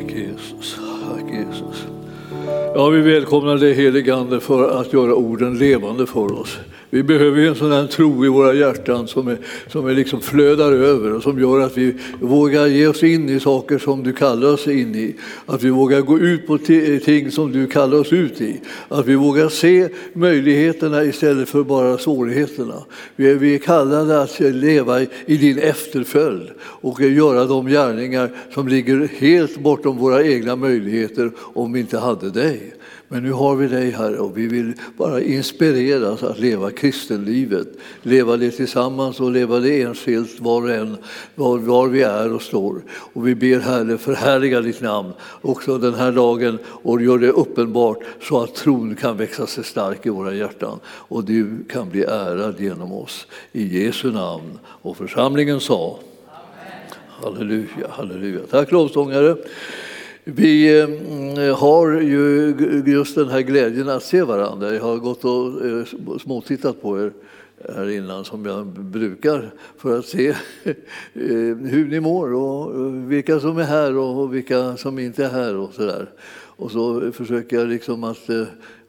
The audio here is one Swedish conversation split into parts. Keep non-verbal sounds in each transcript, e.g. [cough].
Tack Jesus. Tack Jesus. Ja, vi välkomnar dig helige Ande för att göra orden levande för oss. Vi behöver en sån här tro i våra hjärtan som, är, som är liksom flödar över och som gör att vi vågar ge oss in i saker som du kallar oss in i. Att vi vågar gå ut på ting som du kallar oss ut i. Att vi vågar se möjligheterna istället för bara svårigheterna. Vi är, vi är kallade att leva i din efterföljd och göra de gärningar som ligger helt bortom våra egna möjligheter om vi inte hade dig. Men nu har vi dig här och vi vill bara inspireras att leva kristenlivet. Leva det tillsammans och leva det enskilt var och en, var, var vi är och står. Och vi ber Herre, förhärliga ditt namn också den här dagen och gör det uppenbart så att tron kan växa sig stark i våra hjärtan och du kan bli ärad genom oss. I Jesu namn. Och församlingen sa Halleluja, halleluja. Tack lovsångare. Vi ehm, har ju just den här glädjen att se varandra. Jag har gått och eh, småtittat på er här innan som jag brukar för att se [laughs] ehm, hur ni mår och eh, vilka som är här och vilka som inte är här och så där. Och så försöker jag liksom att eh,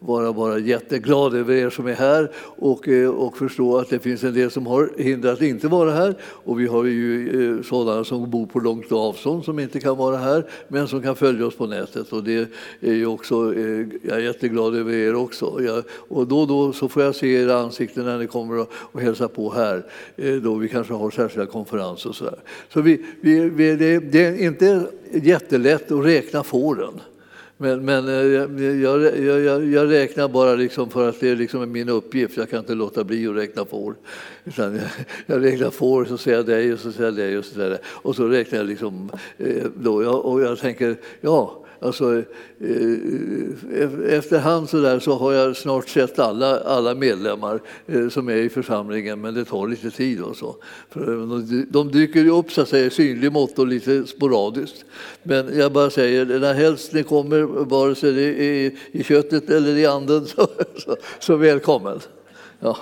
vara bara jätteglad över er som är här och, eh, och förstå att det finns en del som har hinder att inte vara här. Och vi har ju eh, sådana som bor på långt avstånd som inte kan vara här men som kan följa oss på nätet. Och det är ju också, eh, jag är jätteglad över er också. Jag, och då och då så får jag se era ansikten när ni kommer och, och hälsar på här. Då vi kanske har särskilda konferenser och sådär. Så vi, vi, vi, det, det är inte jättelätt att räkna fåren. Men, men eh, jag, jag, jag, jag, räknar bara liksom för att det är liksom min uppgift. Jag kan inte låta bli att räkna får. Utan jag, jag räknar får, så säger jag dig och så säger jag dig och så säger jag det. Och så räknar jag liksom eh, då. Och jag tänker, ja, Alltså, eh, eh, efterhand så, där så har jag snart sett alla, alla medlemmar eh, som är i församlingen, men det tar lite tid. Och så. För de dyker upp så att säga, i synlig mått och lite sporadiskt. Men jag bara säger, när helst ni kommer, vare sig det är i köttet eller i anden, [laughs] så, så, så välkommen. Ja.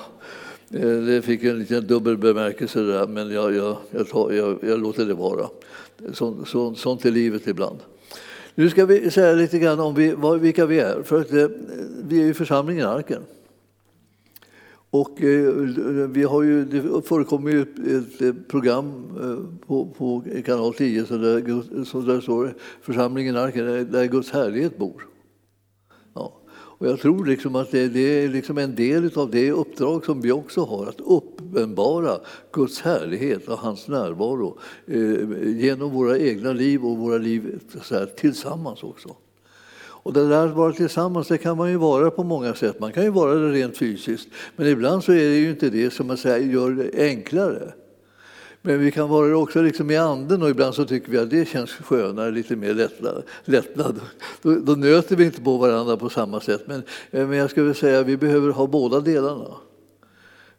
Det fick en liten dubbel bemärkelse där, men jag, jag, jag, tar, jag, jag låter det vara. Så, så, sånt är livet ibland. Nu ska vi säga lite grann om vi, vilka vi är. För att, eh, vi är ju församlingen Arken. Och eh, vi har ju, det förekommer ju ett, ett program eh, på, på, kanal 10 så där, så där står församlingen Arken, där Guds härlighet bor. Och jag tror liksom att det, det är liksom en del av det uppdrag som vi också har, att uppenbara Guds härlighet och hans närvaro eh, genom våra egna liv och våra liv här, tillsammans också. Och det där att vara tillsammans det kan man ju vara på många sätt. Man kan ju vara det rent fysiskt, men ibland så är det ju inte det som man säger, gör det enklare. Men vi kan vara det också liksom i anden och ibland så tycker vi att det känns skönare, lite mer lättnad. lättnad. Då, då nöter vi inte på varandra på samma sätt. Men, eh, men jag skulle säga att vi behöver ha båda delarna.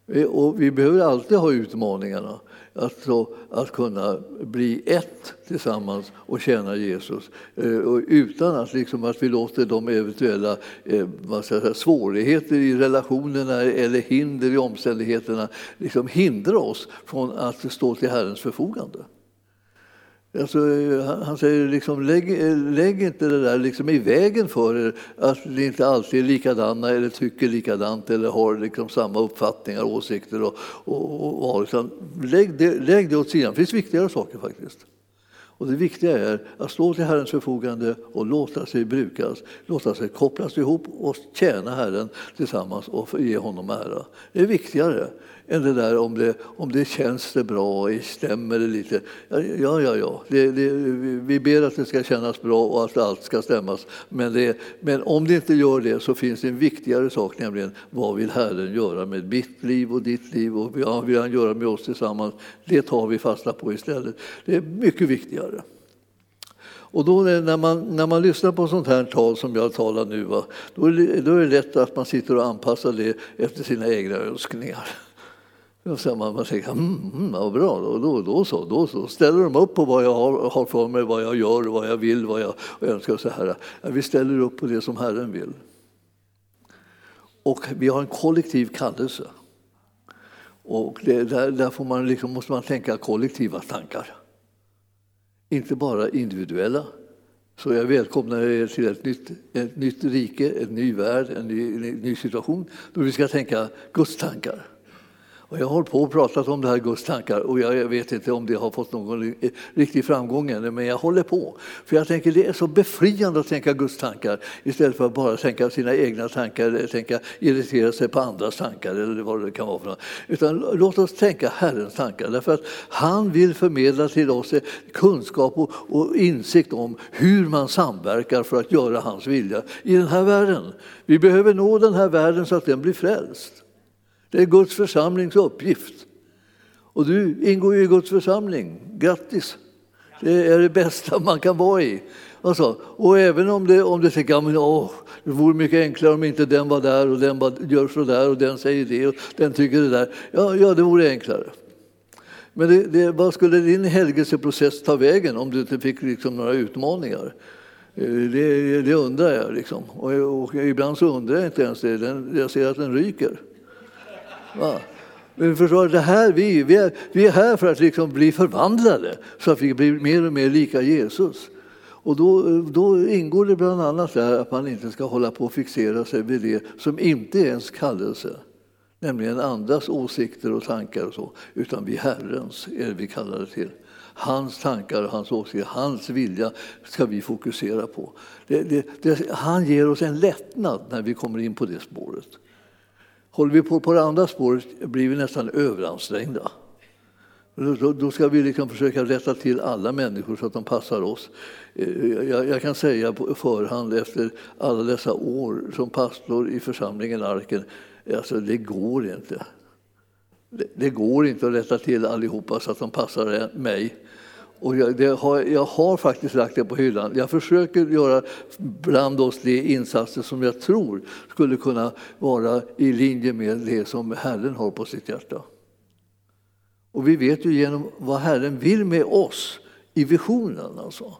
Eh, och vi behöver alltid ha utmaningarna. Alltså att kunna bli ett tillsammans och tjäna Jesus eh, utan att, liksom, att vi låter de eventuella eh, säga, svårigheter i relationerna eller hinder i omständigheterna liksom hindra oss från att stå till Herrens förfogande. Alltså, han säger liksom, lägg, lägg inte det där liksom i vägen för er att ni inte alltid är likadana eller tycker likadant eller har liksom samma uppfattningar, åsikter och, åsikter. Liksom- lägg, det, lägg det åt sidan. Det finns viktigare saker faktiskt. Och det viktiga är att stå till Herrens förfogande och låta sig brukas, låta sig kopplas ihop och tjäna Herren tillsammans och ge honom ära. Det är viktigare än det där om det, om det känns det bra, stämmer det lite. Ja, ja, ja. Det, det, vi ber att det ska kännas bra och att allt ska stämmas. Men, det, men om det inte gör det så finns det en viktigare sak, nämligen vad vill Herren göra med mitt liv och ditt liv och vad vill han göra med oss tillsammans? Det tar vi fasta på istället. Det är mycket viktigare. Och då när man, när man lyssnar på sånt här tal som jag talar nu, va, då, är det, då är det lätt att man sitter och anpassar det efter sina egna önskningar. Man, man tänker, mm, mm, vad bra, då, då, då, så, då så. Ställer de upp på vad jag har, har för mig, vad jag gör, vad jag vill, vad jag önskar. Så här. Vi ställer upp på det som Herren vill. Och vi har en kollektiv kallelse. Och det, där, där får man liksom, måste man tänka kollektiva tankar. Inte bara individuella Så jag välkomnar er till ett nytt, ett nytt rike, en ny värld, en ny, en ny situation då vi ska tänka Guds tankar. Och jag har hållit på och pratat om det här Guds tankar och jag vet inte om det har fått någon eh, riktig framgång ännu, men jag håller på. För jag tänker det är så befriande att tänka Guds tankar istället för att bara tänka sina egna tankar eller tänka irritera sig på andras tankar eller vad det kan vara. För något. Utan låt oss tänka Herrens tankar därför att han vill förmedla till oss kunskap och, och insikt om hur man samverkar för att göra hans vilja i den här världen. Vi behöver nå den här världen så att den blir frälst. Det är Guds församlings uppgift. Och du ingår ju i Guds församling. Grattis! Det är det bästa man kan vara i. Alltså, och även om, det, om du tänker att det vore mycket enklare om inte den var där och den bara gör så där och den säger det och den tycker det där. Ja, ja det vore enklare. Men det, det, vad skulle din helgelseprocess ta vägen om du inte fick liksom några utmaningar? Eh, det, det undrar jag. Liksom. Och, och, ibland så undrar jag inte ens det. Den, jag ser att den ryker. Va? Men förstår, det här, vi, vi, är, vi är här för att liksom bli förvandlade så att vi blir mer och mer lika Jesus. Och då, då ingår det bland annat där att man inte ska hålla på och fixera sig vid det som inte är ens kallelse, nämligen andras åsikter och tankar och så, utan vid Herrens är det vi kallar det till. Hans tankar och hans åsikter, hans vilja ska vi fokusera på. Det, det, det, han ger oss en lättnad när vi kommer in på det spåret. Håller vi på på det andra spåret blir vi nästan överansträngda. Då ska vi liksom försöka rätta till alla människor så att de passar oss. Eh, jag kan säga på förhand efter alla dessa år som pastor i församlingen Arken, alltså det går inte. Det går inte att rätta till allihopa så att de passar mig. Och jag, har, jag har faktiskt lagt det på hyllan. Jag försöker göra bland oss de insatser som jag tror skulle kunna vara i linje med det som Herren har på sitt hjärta. Och vi vet ju genom vad Herren vill med oss i visionen. Alltså.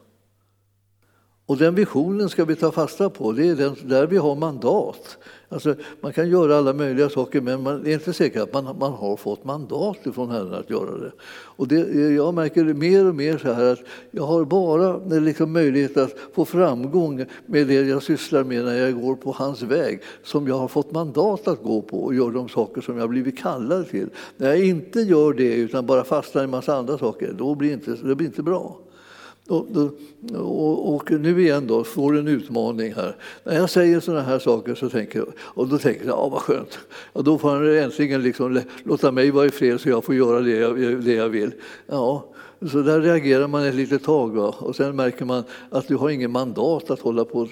Och den visionen ska vi ta fasta på. Det är den, där vi har mandat. Alltså, man kan göra alla möjliga saker men man är inte säker att man, man har fått mandat från Herren att göra det. Och det, jag märker det mer och mer så här att jag har bara liksom möjlighet att få framgång med det jag sysslar med när jag går på hans väg som jag har fått mandat att gå på och göra de saker som jag blivit kallad till. När jag inte gör det utan bara fastnar i en massa andra saker, då blir det inte, det blir inte bra. Och, och, och, nu igen då, får du en utmaning här. När jag säger sådana här saker så tänker jag, och då tänker jag, ja vad skönt. Och då får han äntligen liksom låta mig vara i fred så jag får göra det jag, det jag vill. Ja, så där reagerar man ett litet tag va? och sen märker man att du har ingen mandat att hålla på och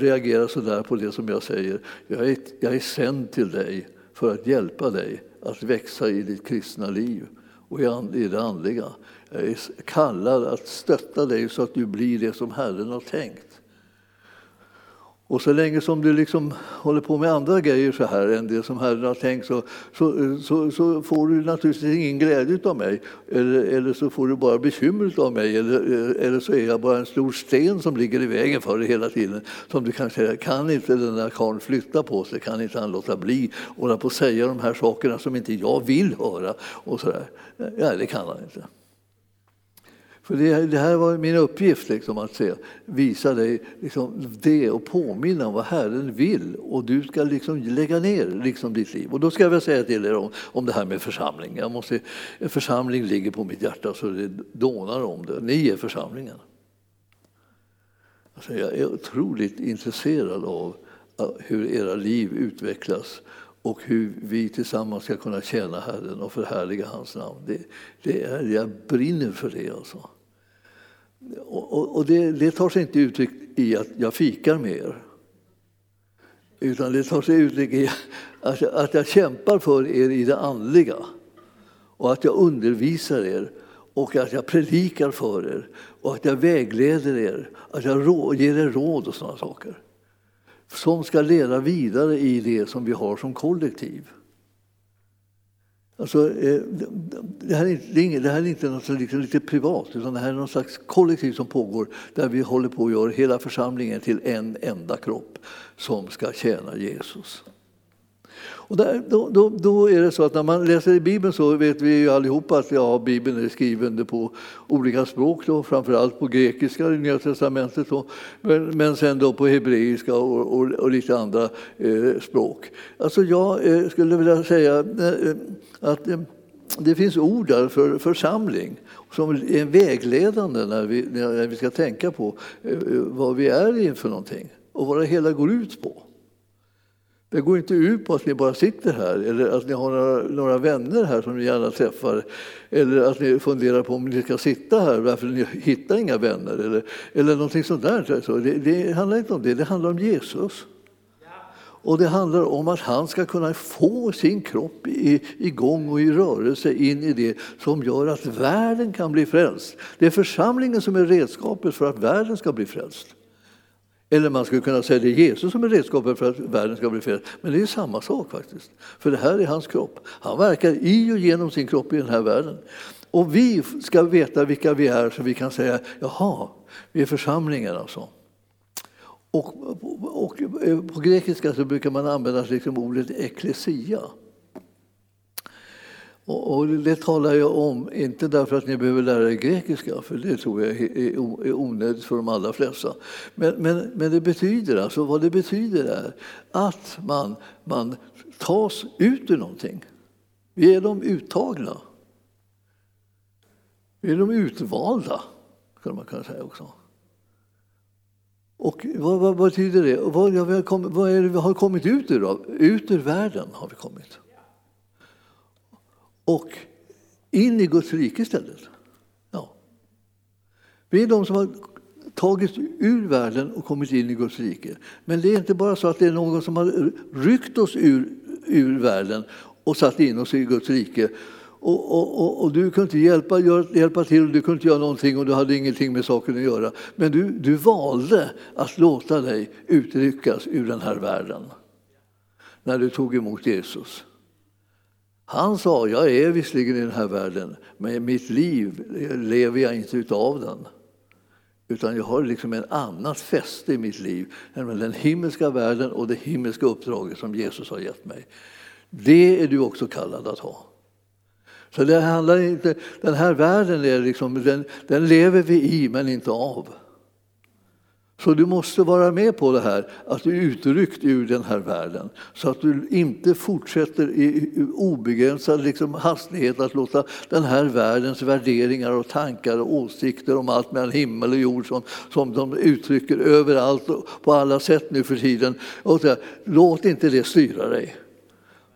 reagera så där på det som jag säger. Jag är, jag är sänd till dig för att hjälpa dig att växa i ditt kristna liv och i det andliga. Eh, jag är kallad att stötta dig så att du blir det som Herren har tänkt. Och så länge som du liksom håller på med andra grejer så här än det som Herren har tänkt så, så, så, så får du naturligtvis ingen glädje av mig. Eller, eller så får du bara bekymmer av mig. Eller, eh, eller så är jag bara en stor sten som ligger i vägen för dig hela tiden. Som du kan säga, kan inte den där karln flytta på sig? Kan inte han låta bli? Hålla på att säga de här sakerna som inte jag vill höra? Och så där. Ja, det kan han inte. För det, det, här var min uppgift, liksom, att se, visa dig liksom, det och påminna om vad Herren vill. Och du ska liksom lägga ner liksom, ditt liv. Och då ska jag säga till er om, om det här med församling. Jag måste, en församling ligger på mitt hjärta så det dånar om det. Ni är församlingen. Alltså, jag är otroligt intresserad av hur era liv utvecklas och hur vi tillsammans ska kunna tjäna Herren och förhärliga hans namn. Det, det är, jag brinner för det. Alltså. Och, och det, det, tar sig inte uttryck i att jag fikar med er. Utan det tar sig uttryck i att jag, att jag kämpar för er i det andliga. Och att jag undervisar er och att jag predikar för er och att jag vägleder er, att jag ger er råd och sådana saker. Som ska leda vidare i det som vi har som kollektiv. Alltså, eh, det, här är, det, är, det här är inte något liksom lite privat, utan det här är någon slags kollektiv som pågår där vi håller på att göra hela församlingen till en enda kropp som ska tjäna Jesus. Och där, då, då, då, är det så att när man läser i Bibeln så vet vi ju allihopa att ja, Bibeln är skriven på olika språk, då, framförallt på grekiska i Nya Testamentet, då, men, men sen då på hebreiska och, och, och lite andra eh, språk. Alltså jag eh, skulle vilja säga eh, att eh, det finns ord där för församling som är vägledande när vi, när vi ska tänka på eh, vad vi är inför någonting och vad det hela går ut på. Det går inte ut på att ni bara sitter här eller att ni har några, några vänner här som ni gärna träffar eller att ni funderar på om ni ska sitta här därför att ni hittar inga vänner eller, eller någonting sånt där. Så det, det handlar inte om det, det handlar om Jesus. Och det handlar om att han ska kunna få sin kropp i, igång och i rörelse in i det som gör att världen kan bli frälst. Det är församlingen som är redskapet för att världen ska bli frälst. Eller man skulle kunna säga att det är Jesus som är redskapet för att världen ska bli frälst. Men det är samma sak faktiskt. För det här är hans kropp. Han verkar i och genom sin kropp i den här världen. Och vi ska veta vilka vi är så vi kan säga, jaha, vi är församlingen alltså. Och, och, på grekiska så brukar man använda liksom ordet eklesia. Och, det talar jag om, inte därför att ni behöver lära er grekiska, för det tror jag är onödigt för de allra flesta. Men, men, men det betyder, alltså vad det betyder är att man, man tas ut ur någonting. Vi är de uttagna. Vi är de utvalda, skulle man kunna säga också. Och vad, vad, vad betyder det? Vad, har vad är det vi har kommit ut ur? Då? Ut ur världen har vi kommit. Och in i Guds rike istället. Ja. Vi är de som har tagits ur världen och kommit in i Guds rike. Men det är inte bara så att det är någon som har ryckt oss ur, ur världen och satt in oss i Guds rike och, och, och, och, du kunde inte hjälpa, hjälpa till, du kunde inte göra någonting och du hade ingenting med saken att göra. Men du, du valde att låta dig utryckas ur den här världen när du tog emot Jesus. Han sa, jag är visserligen i den här världen, men mitt liv lever jag inte utav den. Utan jag har liksom en annat fäste i mitt liv, nämligen den himmelska världen och det himmelska uppdraget som Jesus har gett mig. Det är du också kallad att ha. Så det handlar inte, den här världen är liksom, den, den lever vi i men inte av. Så du måste vara med på det här, att du är utryckt ur den här världen. Så att du inte fortsätter i obegränsad liksom, hastighet att låta den här världens värderingar och tankar och åsikter om allt mellan himmel och jord som, som de uttrycker överallt och på alla sätt nu för tiden. Och så, låt inte det styra dig.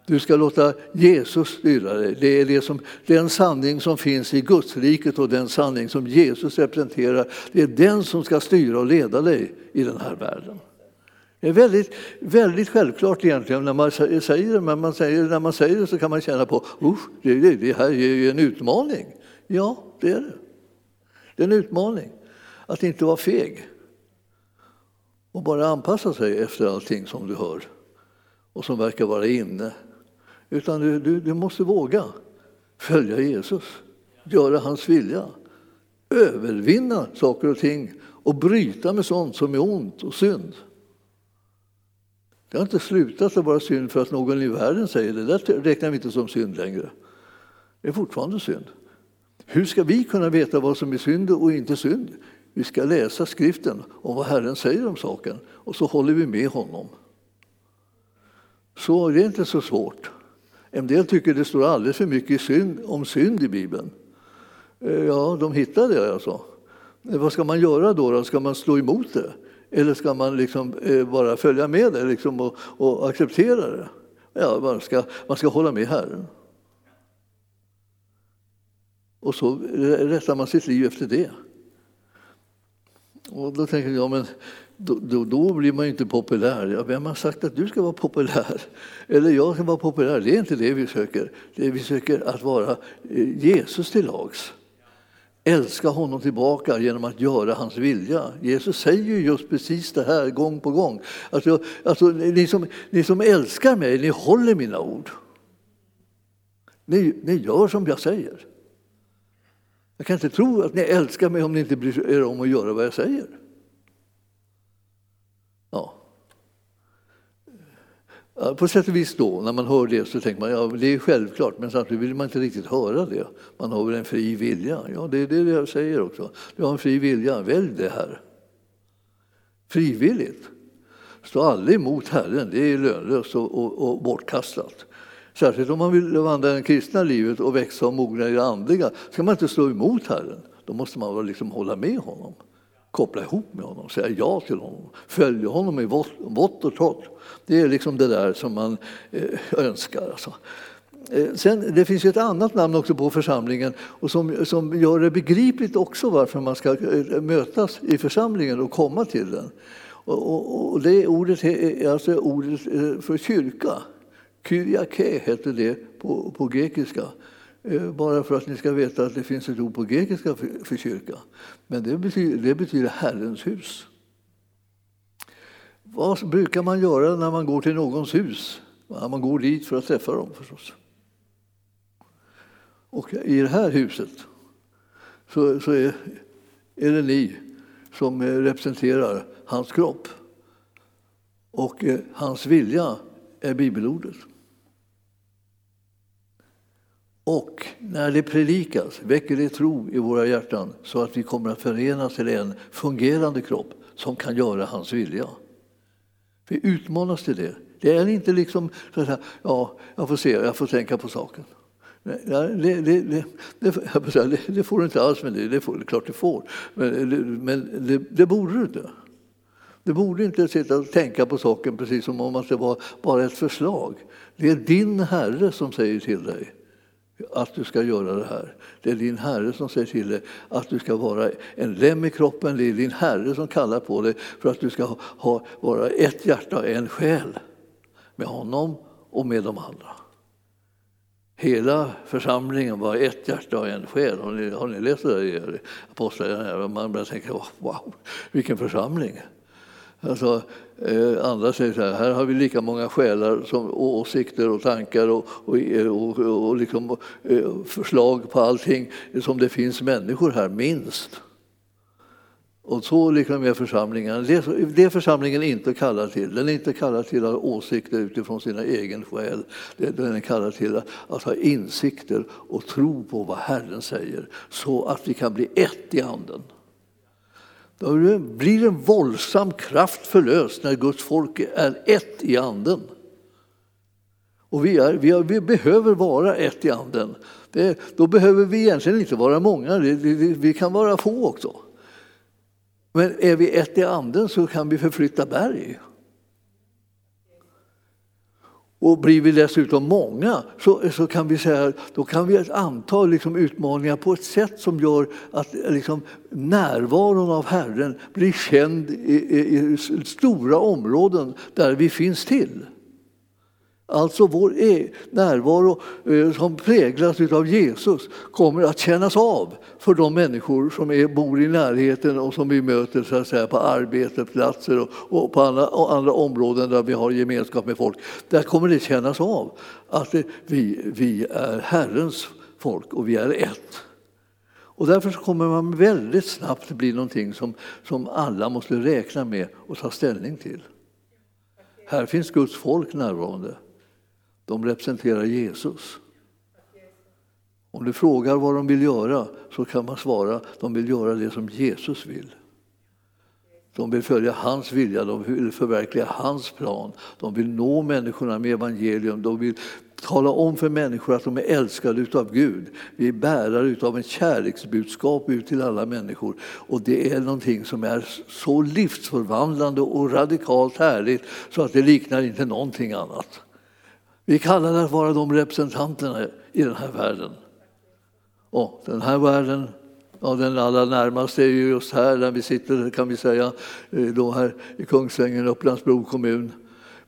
Du ska låta Jesus styra dig. Det är det som, den sanning som finns i Gudsriket och den sanning som Jesus representerar. Det är den som ska styra och leda dig i den här världen. Det är väldigt, väldigt självklart egentligen när man säger det, men man säger, när man säger det så kan man känna på det, det, det här är ju en utmaning. Ja, det är det. Det är en utmaning att inte vara feg och bara anpassa sig efter allting som du hör och som verkar vara inne utan du, du, du måste våga följa Jesus, göra hans vilja, övervinna saker och ting och bryta med sånt som är ont och synd. Det har inte slutat att vara synd för att någon i världen säger det. Det räknar vi inte som synd längre. Det är fortfarande synd. Hur ska vi kunna veta vad som är synd och inte synd? Vi ska läsa skriften om vad Herren säger om saken och så håller vi med honom. Så det är inte så svårt. En del tycker det står alldeles för mycket synd, om synd i Bibeln. Eh, ja, de hittar det alltså. Eh, vad ska man göra då? då? Ska man slå emot det? Eller ska man liksom eh, bara följa med det liksom och, och, acceptera det? Ja, man ska, man ska hålla med Herren. Och så rättar man sitt liv efter det. Och då tänker jag, men då, då, då, blir man inte populär. Ja, vem har sagt att du ska vara populär? Eller jag ska vara populär? Det är inte det vi söker. Det vi söker att vara eh, Jesus till lags. Älska honom tillbaka genom att göra hans vilja. Jesus säger ju just precis det här gång på gång. Alltså, alltså, ni, som, ni som älskar mig, ni håller mina ord. Ni, ni gör som jag säger. Jag kan inte tro att ni älskar mig om ni inte bryr er om att göra vad jag säger. Ja. På sätt och vis då, när man hör det så tänker man ja det är självklart, men samtidigt vill man inte riktigt höra det. Man har väl en fri vilja? Ja, det är det jag säger också. Du har en fri vilja, välj det här. Frivilligt. Stå aldrig emot Herren, det är lönlöst och, och, och bortkastat. Särskilt om man vill vandra det kristna livet och växa och mogna i det andliga ska man inte stå emot Herren. Då måste man liksom hålla med honom, koppla ihop med honom, säga ja till honom, följa honom i vått och torrt. Det är liksom det där som man eh, önskar. Alltså. Eh, sen, det finns ett annat namn också på församlingen och som, som gör det begripligt också varför man ska eh, mötas i församlingen och komma till den. Och, och, och det ordet är alltså ordet för kyrka. Kyriake heter det på, på grekiska. Eh, bara för att ni ska veta att det finns ett ord på grekiska för, för kyrka. Men det betyder, det betyder Herrens hus. Vad brukar man göra när man går till någons hus? Man går dit för att träffa dem förstås. Och i det här huset så, så är, är det ni som eh, representerar hans kropp. Och eh, hans vilja är bibelordet. Och när det predikas väcker det tro i våra hjärtan så att vi kommer att förenas till en fungerande kropp som kan göra hans vilja. Vi utmanas till det. Det är inte liksom så att ja, jag får se, jag får tänka på saken. Nej, det, det, det, det, får du inte alls, men det, det, får, det är klart du får. Men, men det, det borde du inte. Du borde inte sitta och tänka på saken precis som om det var bara ett förslag. Det är din Herre som säger till dig att du ska göra det här. Det är din Herre som säger till dig att du ska vara en lem i kroppen. Det är din Herre som kallar på dig för att du ska ha, vara ett hjärta och en själ med honom och med de andra. Hela församlingen var ett hjärta och en själ. Har ni, har ni läst det där i Apostlagärningarna? Man börjar tänka wow, vilken församling! Alltså, eh, andra säger så här, här har vi lika många själar som åsikter och tankar och, och, och, och liksom, eh, förslag på allting som det finns människor här, minst. Och så liksom är församlingen. Det, det är församlingen inte kallad till. Den är inte kallad till att ha åsikter utifrån sina egen själ. Den är kallad till att, att ha insikter och tro på vad Herren säger så att vi kan bli ett i Anden. Då blir en våldsam kraft förlöst när Guds folk är ett i anden. Och vi, är, vi, är, vi behöver vara ett i anden. Det, då behöver vi egentligen inte vara många, det, det, vi kan vara få också. Men är vi ett i anden så kan vi förflytta berg. Och blir vi dessutom många så, så kan vi säga då kan vi anta liksom utmaningar på ett sätt som gör att liksom, närvaron av Herren blir känd i, i, i stora områden där vi finns till. Alltså vår e- närvaro eh, som präglas av Jesus kommer att kännas av för de människor som är, bor i närheten och som vi möter så att säga, på arbetsplatser och, och på andra, och andra områden där vi har gemenskap med folk. Där kommer det kännas av att eh, vi, vi är Herrens folk och vi är ett. Och därför kommer man väldigt snabbt bli någonting som, som alla måste räkna med och ta ställning till. Här finns Guds folk närvarande. De representerar Jesus. Om du frågar vad de vill göra så kan man svara de vill göra det som Jesus vill. De vill följa hans vilja, de vill förverkliga hans plan. De vill nå människorna med evangelium. De vill tala om för människor att de är älskade utav Gud. Vi är bärare utav en kärleksbudskap ut till alla människor. Och det är någonting som är så livsförvandlande och radikalt härligt så att det liknar inte någonting annat. Vi kallar det att vara de representanterna i den här världen. Och den här världen, ja, den allra närmaste är ju just här där vi sitter kan vi säga, eh, då här i Kungsängen, Upplands-Bro kommun.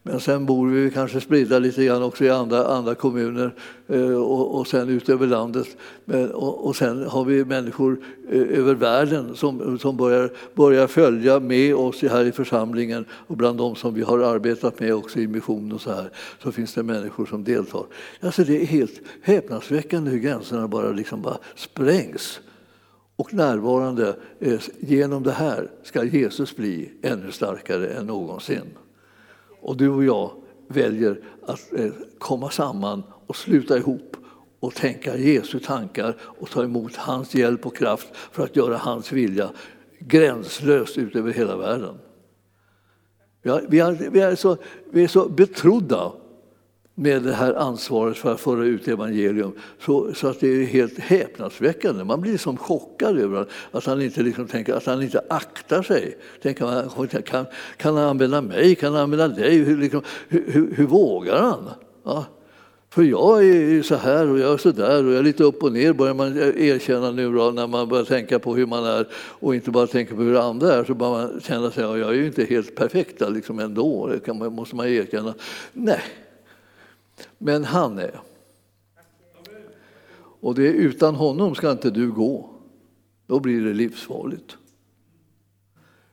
Men sen bor vi kanske spridda lite grann också i andra, andra kommuner eh, och, och sen ut över landet. Men, och, och sen har vi människor eh, över världen som, som börjar, börjar följa med oss här i församlingen och bland de som vi har arbetat med också i mission och så här så finns det människor som deltar. Alltså det är helt häpnadsväckande hur gränserna bara, liksom bara sprängs. Och närvarande eh, genom det här ska Jesus bli ännu starkare än någonsin. Och du och jag väljer att eh, komma samman och sluta ihop och tänka Jesu tankar och ta emot hans hjälp och kraft för att göra hans vilja gränslöst ut över hela världen. Vi är, vi är, vi är, så, vi är så betrodda med det här ansvaret för att föra ut evangelium så, så att det är helt häpnadsväckande. Man blir som chockad över att han inte, liksom tänker, att han inte aktar sig. Tänker man, kan, kan han använda mig? Kan han använda dig? Hur, liksom, hur, hur, hur vågar han? Ja. För jag är så här och jag är så där och jag är lite upp och ner börjar man erkänna nu då, när man börjar tänka på hur man är och inte bara tänka på hur andra är så börjar man känna sig att jag är ju inte helt perfekt liksom ändå, det kan man, måste man erkänna. Nej, men han är. Och det är utan honom ska inte du gå. Då blir det livsfarligt.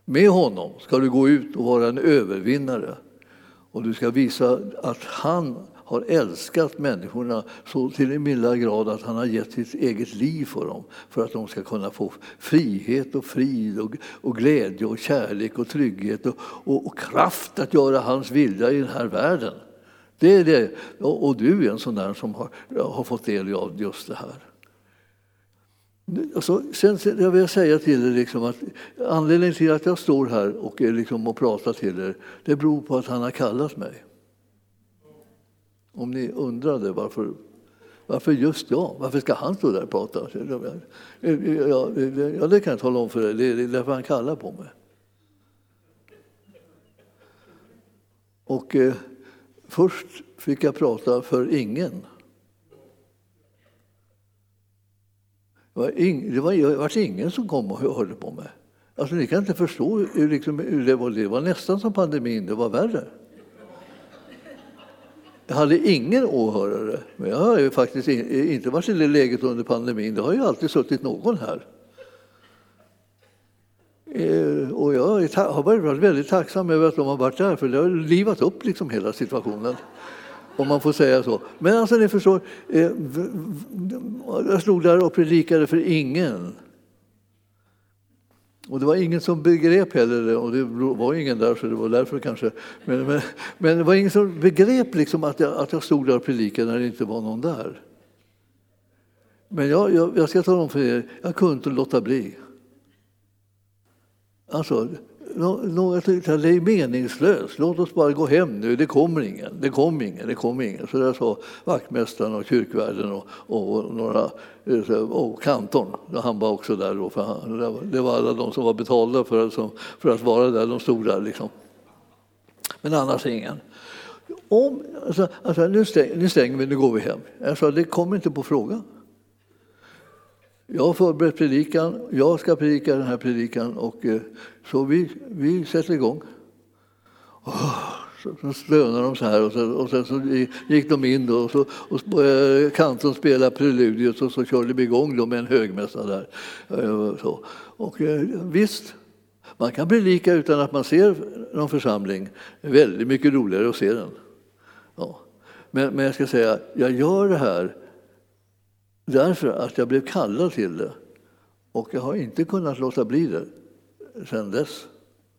Med honom ska du gå ut och vara en övervinnare. Och du ska visa att han har älskat människorna så till en milda grad att han har gett sitt eget liv för dem för att de ska kunna få frihet och frid och, och glädje och kärlek och trygghet och, och, och kraft att göra hans vilja i den här världen. Det är det. Och du är en sån där som har, har fått del av just det här. Alltså, sen jag vill säga till er liksom att anledningen till att jag står här och, liksom och pratar till er, det beror på att han har kallat mig. Om ni undrade varför, varför just jag? Varför ska han stå där och prata? Ja, det kan jag tala om för er, det är därför han kallar på mig. Och eh, först fick jag prata för ingen. Det var, ing, det var, det var ingen som kom och hörde på mig. Alltså, ni kan inte förstå hur, liksom, hur det var. Det var nästan som pandemin, det var värre. Jag hade ingen åhörare. Men jag har ju faktiskt inte varit i det läget under pandemin. Det har ju alltid suttit någon här. Eh, och jag har varit väldigt tacksam över att de har varit där, för det har livat upp liksom hela situationen. Om man får säga så. Men alltså ni förstår, eh, jag stod där och predikade för ingen. Och det var ingen som begrep heller, och det var ingen där så det var därför kanske. Men, men, men det var ingen som begrep liksom att, jag, att jag stod där och predikade när det inte var någon där. Men jag, jag, jag ska tala om för er, jag kunde inte låta bli. Alltså, jag tyckte att det är meningslöst, låt oss bara gå hem nu, det kommer ingen, det kommer ingen, det kommer ingen. Så där sa vaktmästaren och kyrkvärden och, och, några, eh, och kantorn, han var också där då, för han, det var alla de som var betalda för att, som, för att vara där, de stod där liksom. Men annars ingen. Om, alltså, alltså, nu, stäng, nu stänger vi, nu går vi hem. Jag alltså, sa, det kommer inte på frågan. Jag har förberett predikan, jag ska predika den här predikan och eh, så vi, vi sätter igång. Oh, så, så stönade de så här och, så, och sen så gick de in då, och så och började kantorn spela preludiet och så körde vi igång då med en högmässa där. Så. Och eh, visst, man kan predika utan att man ser någon församling. Det är väldigt mycket roligare att se den. Ja. Men, men jag ska säga, jag gör det här Därför att jag blev kallad till det. Och jag har inte kunnat låta bli det sedan dess.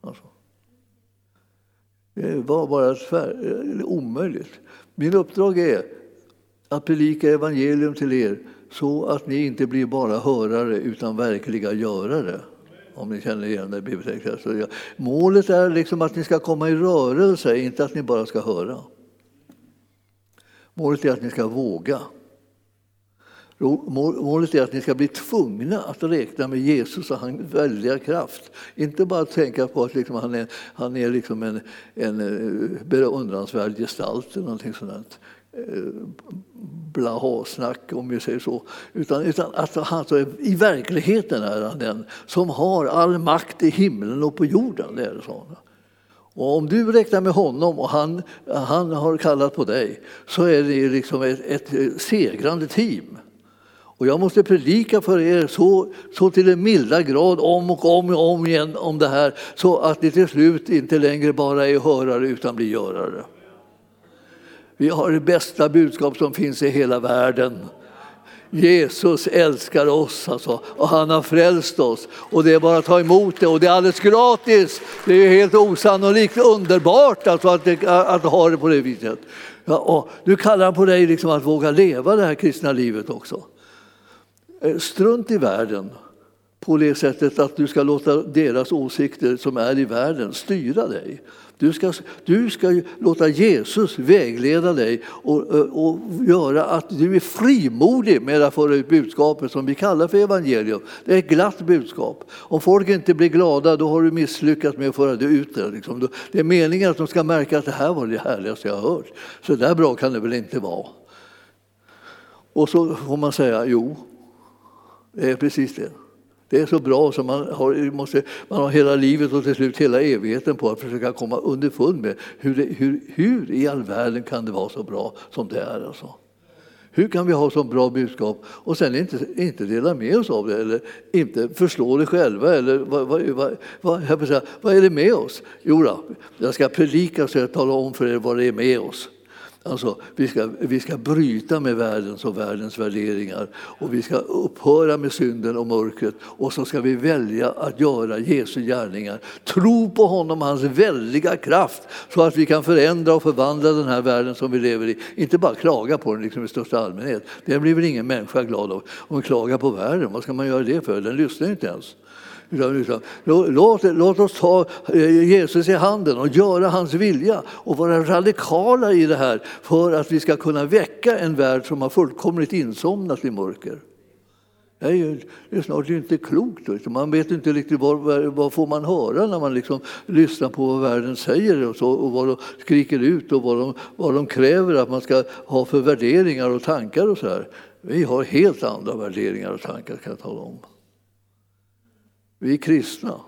Alltså. Det var bara tvär, eh, omöjligt. Min uppdrag är att predika evangelium till er så att ni inte blir bara hörare utan verkliga görare. Om ni känner igen det bibeltexten. Målet är liksom att ni ska komma i rörelse, inte att ni bara ska höra. Målet är att ni ska våga. Målet är att ni ska bli tvungna att räkna med Jesus och hans väldiga kraft. Inte bara tänka på att liksom han är, han är liksom en, en eh, beundransvärd gestalt eller någonting sådant eh, blahasnack om vi säger så. Utan, utan att han, alltså, i verkligheten är han den som har all makt i himlen och på jorden. Det är så. Och om du räknar med honom och han, han har kallat på dig så är det liksom ett, ett segrande team. Och jag måste predika för er så, så till en milda grad om och om och om igen om det här så att ni till slut inte längre bara är hörare utan blir görare. Vi har det bästa budskap som finns i hela världen. Jesus älskar oss alltså, och han har frälst oss. Och det är bara att ta emot det och det är alldeles gratis. Det är helt osannolikt underbart alltså att, det, att ha det på det viset. Ja, och nu kallar han på dig liksom att våga leva det här kristna livet också. Eh, strunt i världen på det sättet att du ska låta deras åsikter som är i världen styra dig. Du ska, du ska låta Jesus vägleda dig och, eh, och göra att du är frimodig med att föra ut budskapet som vi kallar för evangelium. Det är ett glatt budskap. Om folk inte blir glada då har du misslyckats med att föra det ut det. Liksom. Det är meningen att de ska märka att det här var det härligaste jag har hört. Så där bra kan det väl inte vara. Och så får man säga jo, det är precis det. Det är så bra som man har, måste, man har hela livet och till slut hela evigheten på att försöka komma underfund med hur, det, hur, hur i all världen kan det vara så bra som det är. Alltså. Hur kan vi ha så bra budskap och sen inte, inte dela med oss av det eller inte förstå det själva? Eller vad, vad, vad, vad, vad är det med oss? Jo, då, jag ska predika så jag talar om för er vad det är med oss. Alltså, vi, ska, vi ska bryta med världens och världens värderingar och vi ska upphöra med synden och mörkret och så ska vi välja att göra Jesu gärningar. Tro på honom, och hans väldiga kraft så att vi kan förändra och förvandla den här världen som vi lever i. Inte bara klaga på den liksom i största allmänhet. Det blir väl ingen människa glad av. Om man klagar på världen, vad ska man göra det för? Den lyssnar inte ens. Låt, låt oss ta eh, Jesus i handen och göra hans vilja och vara radikala i det här för att vi ska kunna väcka en värld som har fullkomligt insomnat i mörker. Det är, ju, det är snart inte klokt. Man vet inte riktigt vad, vad får man höra när man liksom lyssnar på vad världen säger och, så, och vad de skriker ut och vad de, vad de kräver att man ska ha för värderingar och tankar. och så här. Vi har helt andra värderingar och tankar kan jag tala om. Vi är kristna.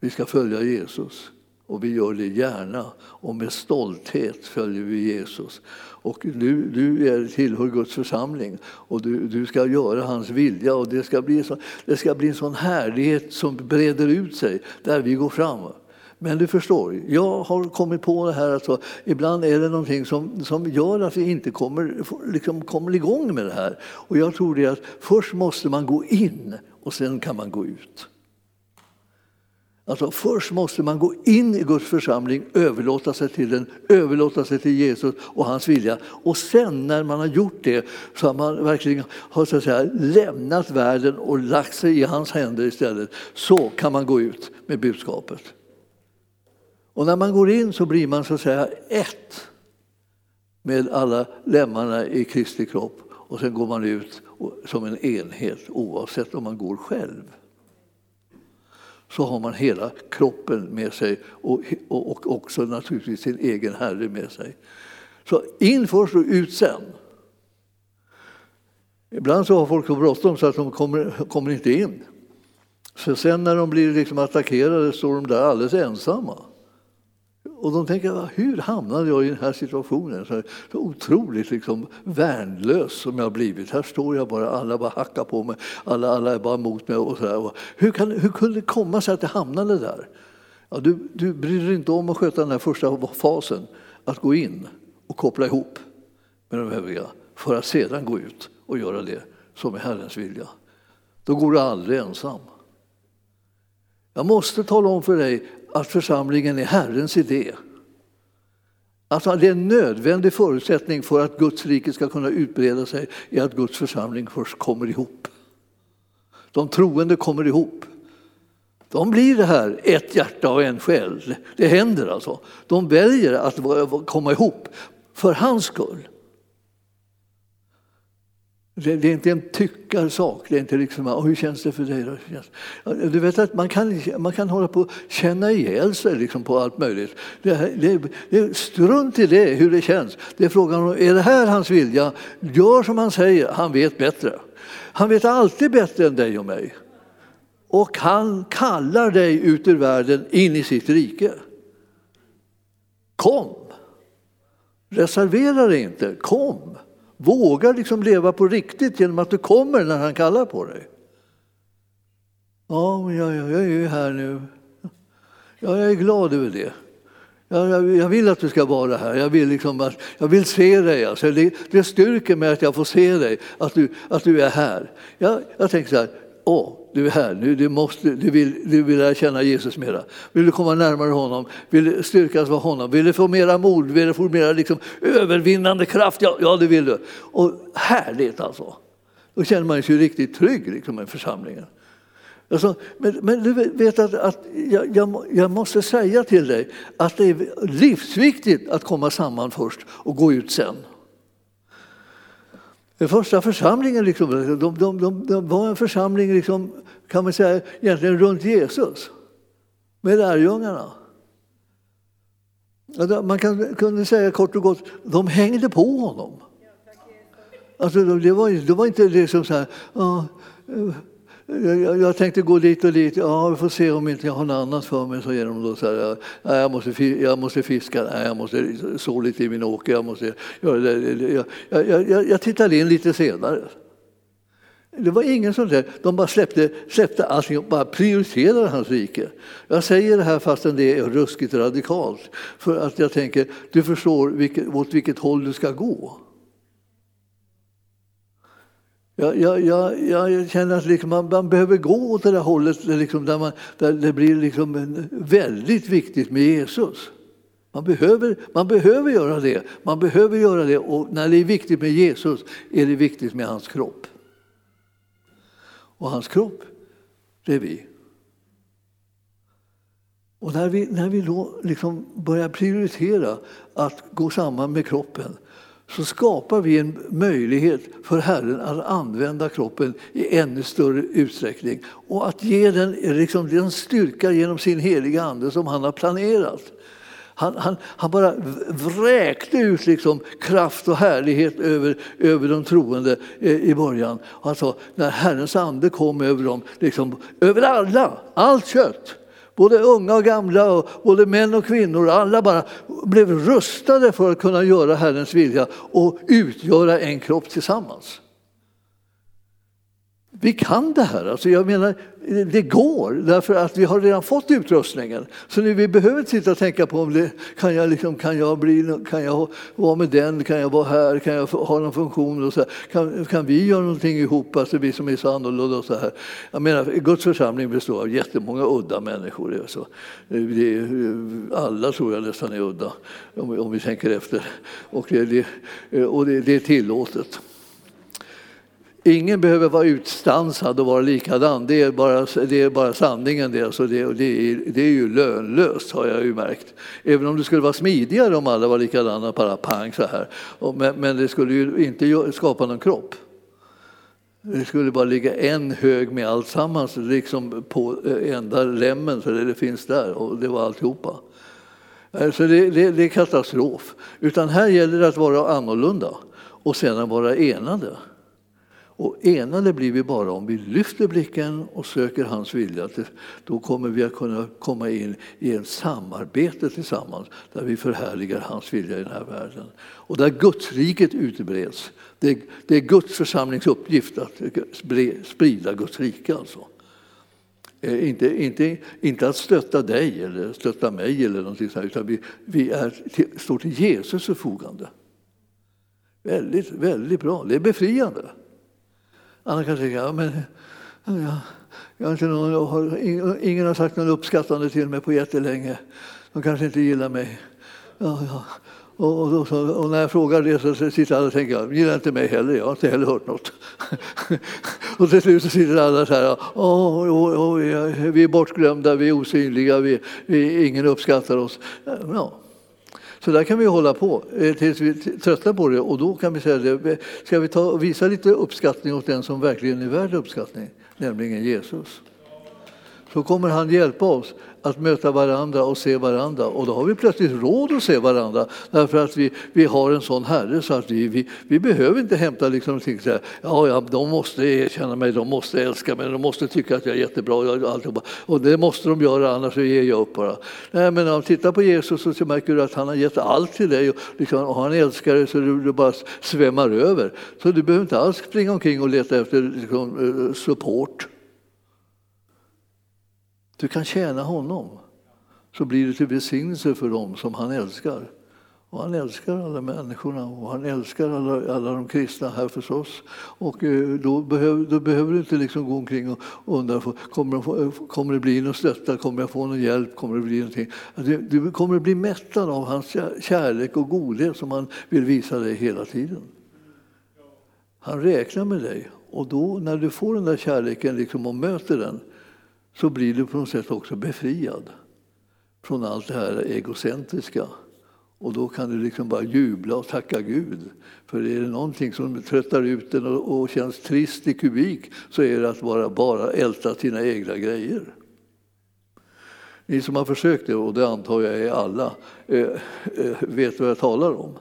Vi ska följa Jesus. Och vi gör det gärna och med stolthet följer vi Jesus. Och du, du är, tillhör Guds församling och du, du ska göra hans vilja och det ska, bli så, det ska bli en sån härlighet som breder ut sig där vi går fram. Men du förstår, jag har kommit på det här att så, ibland är det någonting som, som gör att vi inte kommer, liksom kommer igång med det här. Och jag tror det att först måste man gå in och sen kan man gå ut. Alltså först måste man gå in i Guds församling, överlåta sig till den, överlåta sig till Jesus och hans vilja. Och sen när man har gjort det så har man verkligen har, så att säga, lämnat världen och lagt sig i hans händer istället. Så kan man gå ut med budskapet. Och när man går in så blir man så att säga ett med alla lemmarna i Kristi kropp och sen går man ut som en enhet oavsett om man går själv. Så har man hela kroppen med sig och, och också naturligtvis sin egen Herre med sig. Så in först och ut sen. Ibland så har folk så bråttom så att de kommer, kommer inte in. Så sen när de blir liksom attackerade står de där alldeles ensamma. Och de tänker, hur hamnade jag i den här situationen? Så, så otroligt liksom värnlös som jag blivit. Här står jag bara, alla bara hackar på mig, alla, alla är bara emot mig. Och så där. Hur, kan, hur kunde det komma sig att jag hamnade där? Ja, du, du bryr dig inte om att sköta den här första fasen, att gå in och koppla ihop med de övriga för att sedan gå ut och göra det som är Herrens vilja. Då går du aldrig ensam. Jag måste tala om för dig att församlingen är Herrens idé. Alltså det är en nödvändig förutsättning för att Guds rike ska kunna utbreda sig är att Guds församling först kommer ihop. De troende kommer ihop. De blir det här, ett hjärta och en själ. Det händer alltså. De väljer att komma ihop för hans skull. Det, är inte en tyckarsak. Det är inte liksom, hur känns det för dig? Då? Du vet att man kan, man kan hålla på och känna ihjäl sig liksom på allt möjligt. Det, det, det, strunt i det, hur det känns. Det är frågan om, är det här hans vilja? Gör som han säger, han vet bättre. Han vet alltid bättre än dig och mig. Och han kallar dig ut ur världen in i sitt rike. Kom! Reservera dig inte, kom! Våga liksom leva på riktigt genom att du kommer när han kallar på dig. Ja, men jag, jag, jag är ju här nu. Ja, jag är glad över det. Jag, jag, jag, vill att du ska vara här. Jag vill, liksom att, jag vill se dig. Alltså det, det styrker mig att jag får se dig, att du, att du är här. Jag, jag tänker så här, åh, du är här, nu, du, måste, du, vill, du vill lära känna Jesus mera. Vill du komma närmare honom? Vill du styrkas av honom? Vill du få mera mod? Vill du få mera liksom, övervinnande kraft? Ja, ja, det vill du. Och härligt alltså. Då känner man sig riktigt trygg liksom, i församlingen. Alltså, men, men, du vet att, att jag, jag, jag, måste säga till dig att det är livsviktigt att komma samman först och gå ut sen. Den första församlingen liksom, de, de, de, de var en församling liksom, kan man säga, egentligen runt Jesus med lärjungarna. Man kan, kunde säga kort och gott, de hängde på honom. Alltså, det, var, det var inte liksom så här, eh, jag, jag, tänkte gå dit och dit. Ja, vi får se om inte jag har något annat för mig. Så ger de då så här, ja, jag, måste, jag måste fiska, nej, jag måste så lite i min åker. Jag, måste jag. Jag, jag, jag tittade in lite senare. Det var ingen som där. De bara släppte, släppte allting och bara prioriterade hans rike. Jag säger det här fastän det är ruskigt radikalt. För att jag tänker, du förstår vilket, åt vilket håll du ska gå. Jag, jag, jag, jag, känner att liksom man, man, behöver gå åt det där hållet liksom där, man, där det blir liksom väldigt viktigt med Jesus. Man behöver, man behöver göra det. Man behöver göra det och när det är viktigt med Jesus är det viktigt med hans kropp. Och hans kropp, det är vi. Och när vi, när vi då liksom börjar prioritera att gå samman med kroppen så skapar vi en möjlighet för Herren att använda kroppen i ännu större utsträckning och att ge den, liksom, den styrka genom sin heliga Ande som han har planerat. Han, han, han bara vräkte ut liksom kraft och härlighet över, över de troende eh, i början. Han sa, när Herrens ande kom över dem, liksom, över alla, allt kött Både unga och gamla, och både män och kvinnor, alla bara blev rustade för att kunna göra Herrens vilja och utgöra en kropp tillsammans. Vi kan det här. Alltså jag menar, det går, därför att vi har redan fått utrustningen. Så nu vi behöver inte sitta och tänka på om det, kan, jag liksom, kan, jag bli, kan jag vara med den, kan jag vara här, kan jag ha någon funktion? Och så kan, kan vi göra någonting ihop, alltså vi som är så annorlunda? Och så här. Jag menar, Guds församling består av jättemånga udda människor. Så. Det är, alla tror jag nästan är udda, om vi, om vi tänker efter. Och det, det och det, det är tillåtet. Ingen behöver vara utstansad och vara likadan. Det är bara, det är bara sanningen. Det, alltså det, det, är, det är ju lönlöst har jag ju märkt. Även om det skulle vara smidigare om alla var likadana, bara pang så här. Men, men det skulle ju inte skapa någon kropp. Det skulle bara ligga en hög med alltsammans liksom på eh, enda lämmen, så det finns där, och det var alltihopa. Så det, det, det är katastrof. Utan här gäller det att vara annorlunda och sedan vara enade. Och enade blir vi bara om vi lyfter blicken och söker hans vilja. Då kommer vi att kunna komma in i ett samarbete tillsammans där vi förhärligar hans vilja i den här världen. Och där Gudsriket utbreds. Det är, Guds församlings uppgift att sprida Guds rike. Alltså. Eh, inte, inte, inte att stötta dig eller stötta mig eller någonting sånt, utan vi, vi är till, står till Jesus förfogande. Väldigt, väldigt bra. Det är befriande. Andra kan tycka, men, ja, jag har inte någon, har, ingen har sagt något uppskattande till mig på jättelänge. De kanske inte gillar mig. Ja, ja. Och, och, och, och, när jag frågar det så sitter alla och tänker, de gillar inte mig heller, jag har inte heller hört något. [laughs] och till slut så sitter alla så här, oh, oh, oh, vi är bortglömda, vi är osynliga, vi, vi, ingen uppskattar oss. Ja. Så där kan vi hålla på eh, tills vi tröttnar på det och då kan vi säga det. Eh, ska vi ta visa lite uppskattning åt den som verkligen är värd uppskattning, nämligen Jesus. Så kommer han hjälpa oss att möta varandra och se varandra. Och då har vi plötsligt råd att se varandra därför att vi, vi har en sån Herre så att vi, vi, vi behöver inte hämta liksom och så här, ja, ja, de måste erkänna mig, de måste älska mig, de måste tycka att jag är jättebra. Och, och det måste de göra, annars ger jag upp bara. Nej, men om du tittar på Jesus så märker du att han har gett allt till dig och, liksom, och han älskar dig så du, du, bara svämmar över. Så du behöver inte alls springa omkring och leta efter liksom, eh, support. Du kan tjäna honom så blir det till välsignelse för dem som han älskar. Och han älskar alla människorna och han älskar alla, alla de kristna här förstås. Och eh, då behöver, då behöver du inte liksom gå omkring och undra kommer, kommer det bli någon stötta, kommer jag få någon hjälp, kommer det bli någonting. Du, du kommer bli mättad av hans kärlek och godhet som han vill visa dig hela tiden. Han räknar med dig och då när du får den där kärleken liksom och möter den så blir du på något sätt också befriad från allt det här egocentriska. Och då kan du liksom bara jubla och tacka Gud. För är det någonting som tröttar ut en och, och känns trist i kubik så är det att bara, bara älta sina egna grejer. Ni som har försökt det, och det antar jag är alla, eh, eh, vet vad jag talar om.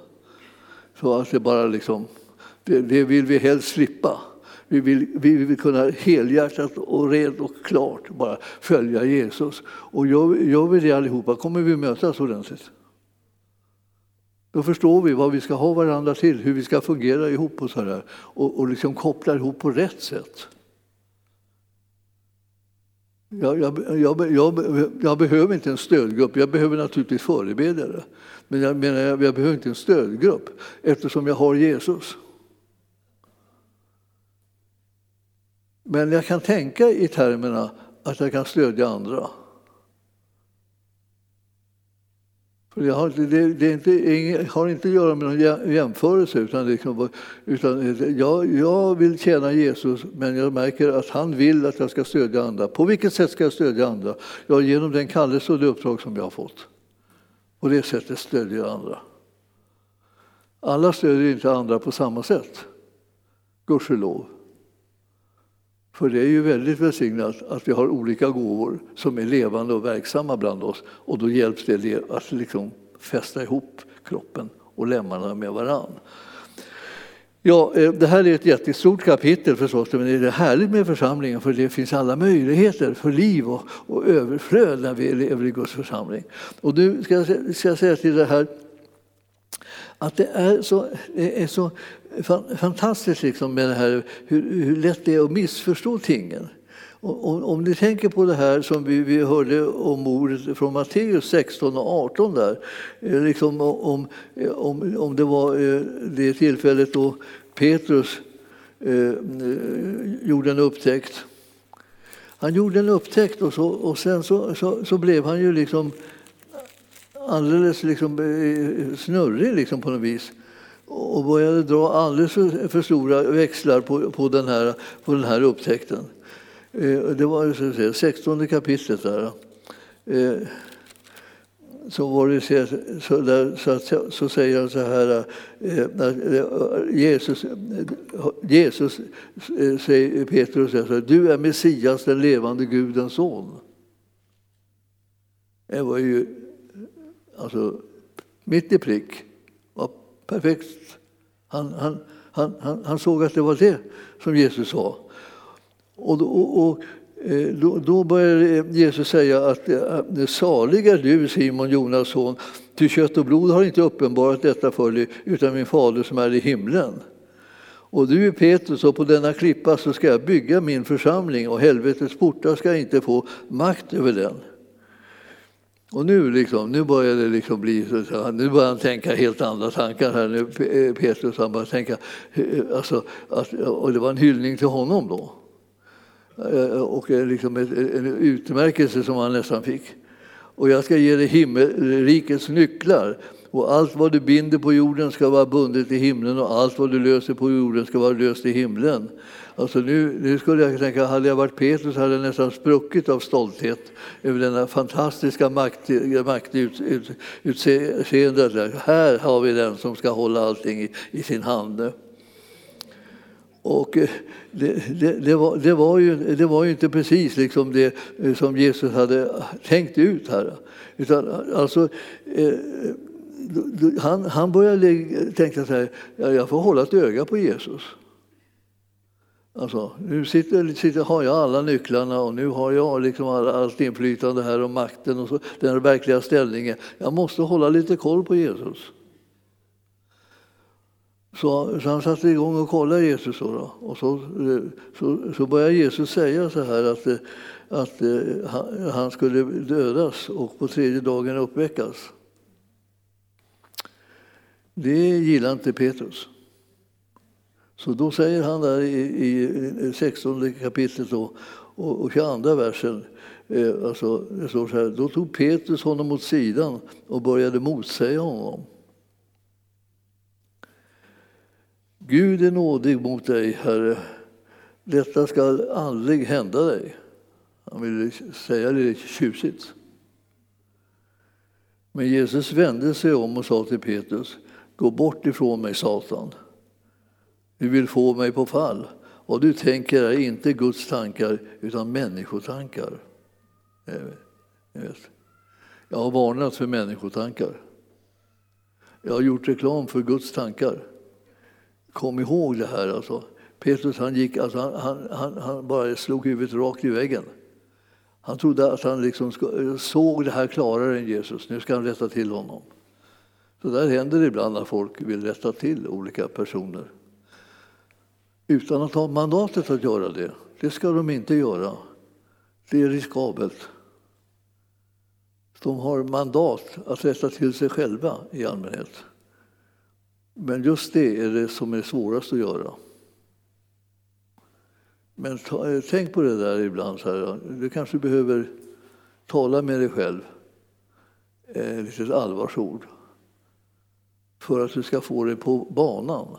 Så att det bara liksom, det, det vill vi helst slippa. Vi vill, vi vill kunna helhjärtat och rent och klart bara följa Jesus. Och gör, gör vi det allihopa kommer vi mötas ordentligt. Då förstår vi vad vi ska ha varandra till, hur vi ska fungera ihop och, så där, och, och liksom koppla ihop på rätt sätt. Jag, jag, jag, jag, behöver inte en stödgrupp, jag behöver naturligtvis förebedjare. Men jag menar, jag, behöver inte en stödgrupp eftersom jag har Jesus. Men jag kan tänka i termerna att jag kan stödja andra. För har, det, det inte, har inte att göra med någon jämförelse utan, liksom, utan jag, jag vill tjäna Jesus men jag märker att han vill att jag ska stödja andra. På vilket sätt ska jag stödja andra? Ja, genom den kallelse och det uppdrag som jag har fått. På det sättet stödjer jag andra. Alla stödjer inte andra på samma sätt, gudskelov. För det är ju väldigt välsignat att vi har olika gåvor som är levande och verksamma bland oss och då hjälps det att liksom fästa ihop kroppen och lemmarna med varann. Ja, eh, det här är ett jättestort kapitel förstås, men det är härligt med församlingen för det finns alla möjligheter för liv och, och överflöd när vi lever i Guds församling. Och nu ska jag, ska jag säga till det här att det är så, det är så fantastiskt liksom med det här, hur, hur lätt det är att missförstå tingen. Om, om ni tänker på det här som vi, vi hörde om ordet från Matteus 16 och 18 där, eh, liksom om, eh, om, om det var eh, det tillfället då Petrus eh, gjorde en upptäckt. Han gjorde en upptäckt och, så, och sen så, så, så blev han ju liksom alldeles liksom eh, snurrig liksom på något vis och började dra alldeles för stora växlar på, på, den, här, på den här upptäckten. Eh, det var så att säga, 16 kapitlet där. Eh, så, var det, så, där, så, att, så säger han så här, Jesus, Jesus säger Petrus, säger du är Messias, den levande Gudens son. Det var ju alltså, mitt i prick. Var perfekt. Han, han, han, han, han såg att det var det som Jesus sa. Och, då, och, eh, då, då börjar Jesus säga att eh, salig är du Simon Jonas son, ty kött och blod har inte uppenbarat detta för dig utan min fader som är i himlen. Och du är Petrus och på denna klippa så ska jag bygga min församling och helvetets portar ska inte få makt över den. Och nu, liksom, nu börjar det liksom bli så, nu börjar han tänka helt andra tankar här nu, eh, Petrus. Han börjar tänka, eh, alltså, att, och det var en hyllning till honom då. Eh, och liksom en utmärkelse som han nästan fick. Och jag ska ge dig himmelrikets nycklar. Och allt vad du binder på jorden ska vara bundet i himlen och allt vad du löser på jorden ska vara löst i himlen. Alltså nu, nu skulle jag tänka, hade jag varit Petrus hade jag nästan spruckit av stolthet över denna fantastiska maktutseende. Makt, här har vi den som ska hålla allting i, i sin hand. Och eh, det, det, det, var, det, var ju, det var ju inte precis liksom det eh, som Jesus hade tänkt ut här. Utan alltså, eh, eh han, han började tänka så här, jag får hålla ett öga på Jesus. Alltså, nu sitter, sitter, har jag alla nycklarna och nu har jag liksom allt inflytande här och makten och så, den verkliga ställningen. Jag måste hålla lite koll på Jesus. Så, så han satte igång och kollade Jesus. Då, och så, så, så började Jesus säga så här att, att eh, han skulle dödas och på tredje dagen uppväckas. Det gillar inte Petrus. Så då säger han där i, 16 kapitlet då, och 22 versen, eh, alltså, det står så här, då tog Petrus honom åt sidan och började motsäga honom. Gud är nådig mot dig, Herre. Detta ska aldrig hända dig. Han ville säga det lite tjusigt. Men Jesus vände sig om och sa till Petrus, gå bort ifrån mig Satan. Du vill få mig på fall. Vad du tänker är inte Guds tankar utan människotankar. Eh, Jag har varnat för människotankar. Jag har gjort reklam för Guds tankar. Kom ihåg det här. Alltså. Petrus han gick, alltså han, han, han, bara slog huvudet rakt i väggen. Han trodde att han liksom såg det här klarare än Jesus. Nu ska han rätta till honom. Så där händer det ibland när folk vill rätta till olika personer. Utan att ha mandatet att göra det. Det ska de inte göra. Det är riskabelt. De har mandat att rätta till sig själva i allmänhet. Men just det är det som är svårast att göra. Men ta, tänk på det där ibland. Så här, du kanske behöver tala med dig själv, eh, ett litet allvarsord, för att du ska få det på banan.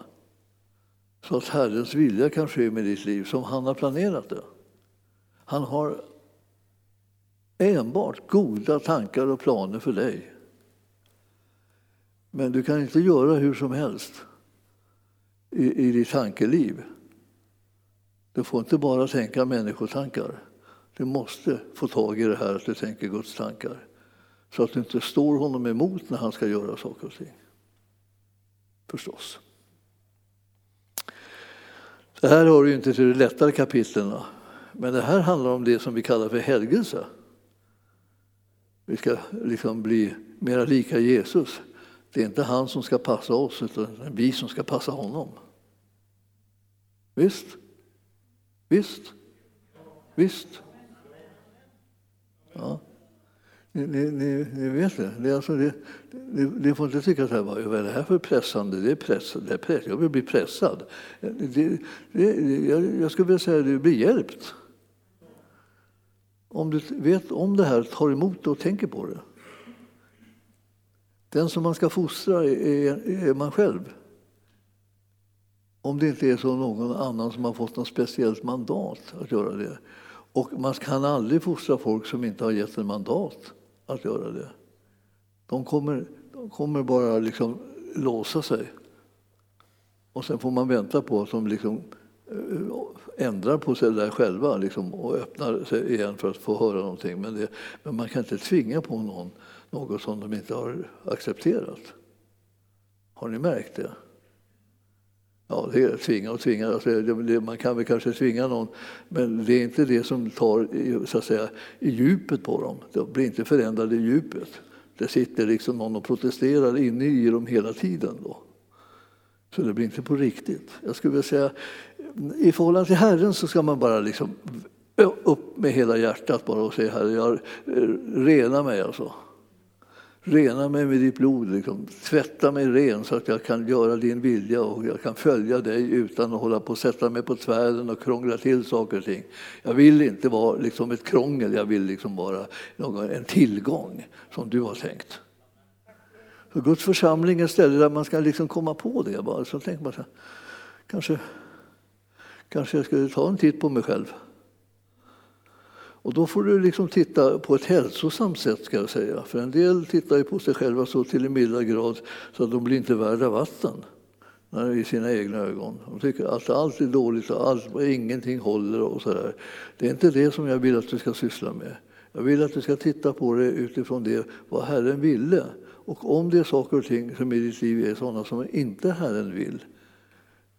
Så att Herrens vilja kan ske med ditt liv som han har planerat det. Han har enbart goda tankar och planer för dig. Men du kan inte göra hur som helst i, i ditt tankeliv. Du får inte bara tänka människotankar. Du måste få tag i det här att du tänker Guds tankar. Så att du inte står honom emot när han ska göra saker och ting. Förstås. Det här hör ju inte till de lättare kapitlen. Men det här handlar om det som vi kallar för helgelse. Vi ska liksom bli mera lika Jesus. Det är inte han som ska passa oss, utan vi som ska passa honom. Visst? Visst? Visst? Ja. Ni, ni, ni, ni vet det. Det, alltså det, ni, ni får inte tycka så här. vad är det här för pressande? Det är press, det är press. Jag vill bli pressad. Det, jag, jag skulle vilja säga att du blir hjälpt. Om du vet om det här, tar emot det och tänker på det. Den som man ska fostra är, är man själv. Om det inte är så någon annan som har fått något speciellt mandat att göra det. Och man kan aldrig fostra folk som inte har gett en mandat att göra det. De kommer, de kommer bara liksom låsa sig. Och sen får man vänta på att de liksom eh, ändrar på sig där själva liksom, och öppnar sig igen för att få höra någonting. Men, det, men man kan inte tvinga på någon något som de inte har accepterat. Har ni märkt det? Ja, det är tvinga och tvinga. Alltså, man kan väl kanske tvinga någon, men det är inte det som tar så att säga, i djupet på dem. De blir inte förändrade i djupet. Det sitter liksom någon och protesterar inne i dem hela tiden. Då. Så det blir inte på riktigt. Jag skulle vilja säga, i förhållande till Herren så ska man bara liksom upp med hela hjärtat bara och säga Herre, jag rena mig alltså. Rena mig med ditt blod, liksom. tvätta mig ren så att jag kan göra din vilja och jag kan följa dig utan att hålla på och sätta mig på tvären och krångla till saker och ting. Jag vill inte vara liksom ett krångel, jag vill liksom vara någon, en tillgång som du har tänkt. Så Guds församling är ett ställe där man ska liksom komma på det. Bara. Så tänker man så här, kanske, kanske jag skulle ta en titt på mig själv. Och då får du liksom titta på ett hälsosamt sätt ska jag säga. För en del tittar ju på sig själva så till en milda grad så att de blir inte värda vatten i sina egna ögon. De tycker att allt är dåligt och allt, ingenting håller och sådär. Det är inte det som jag vill att du ska syssla med. Jag vill att du ska titta på det utifrån det vad Herren ville. Och om det är saker och ting som i ditt liv är sådana som inte Herren vill,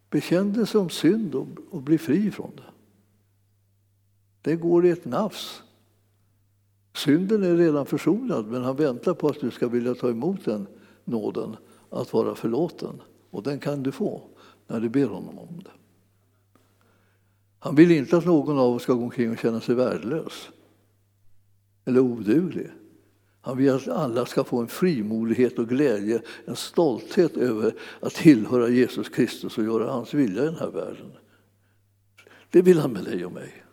bekänn det som synd och, och bli fri från det. Det går i ett nafs. Synden är redan försonad, men han väntar på att du ska vilja ta emot den nåden att vara förlåten Och den kan du få när du ber honom om det. Han vill inte att någon av oss ska gå omkring och känna sig värdelös eller oduglig. Han vill att alla ska få en frimodighet och glädje, en stolthet över att tillhöra Jesus Kristus och göra hans vilja i den här världen. Det vill han med dig och mig.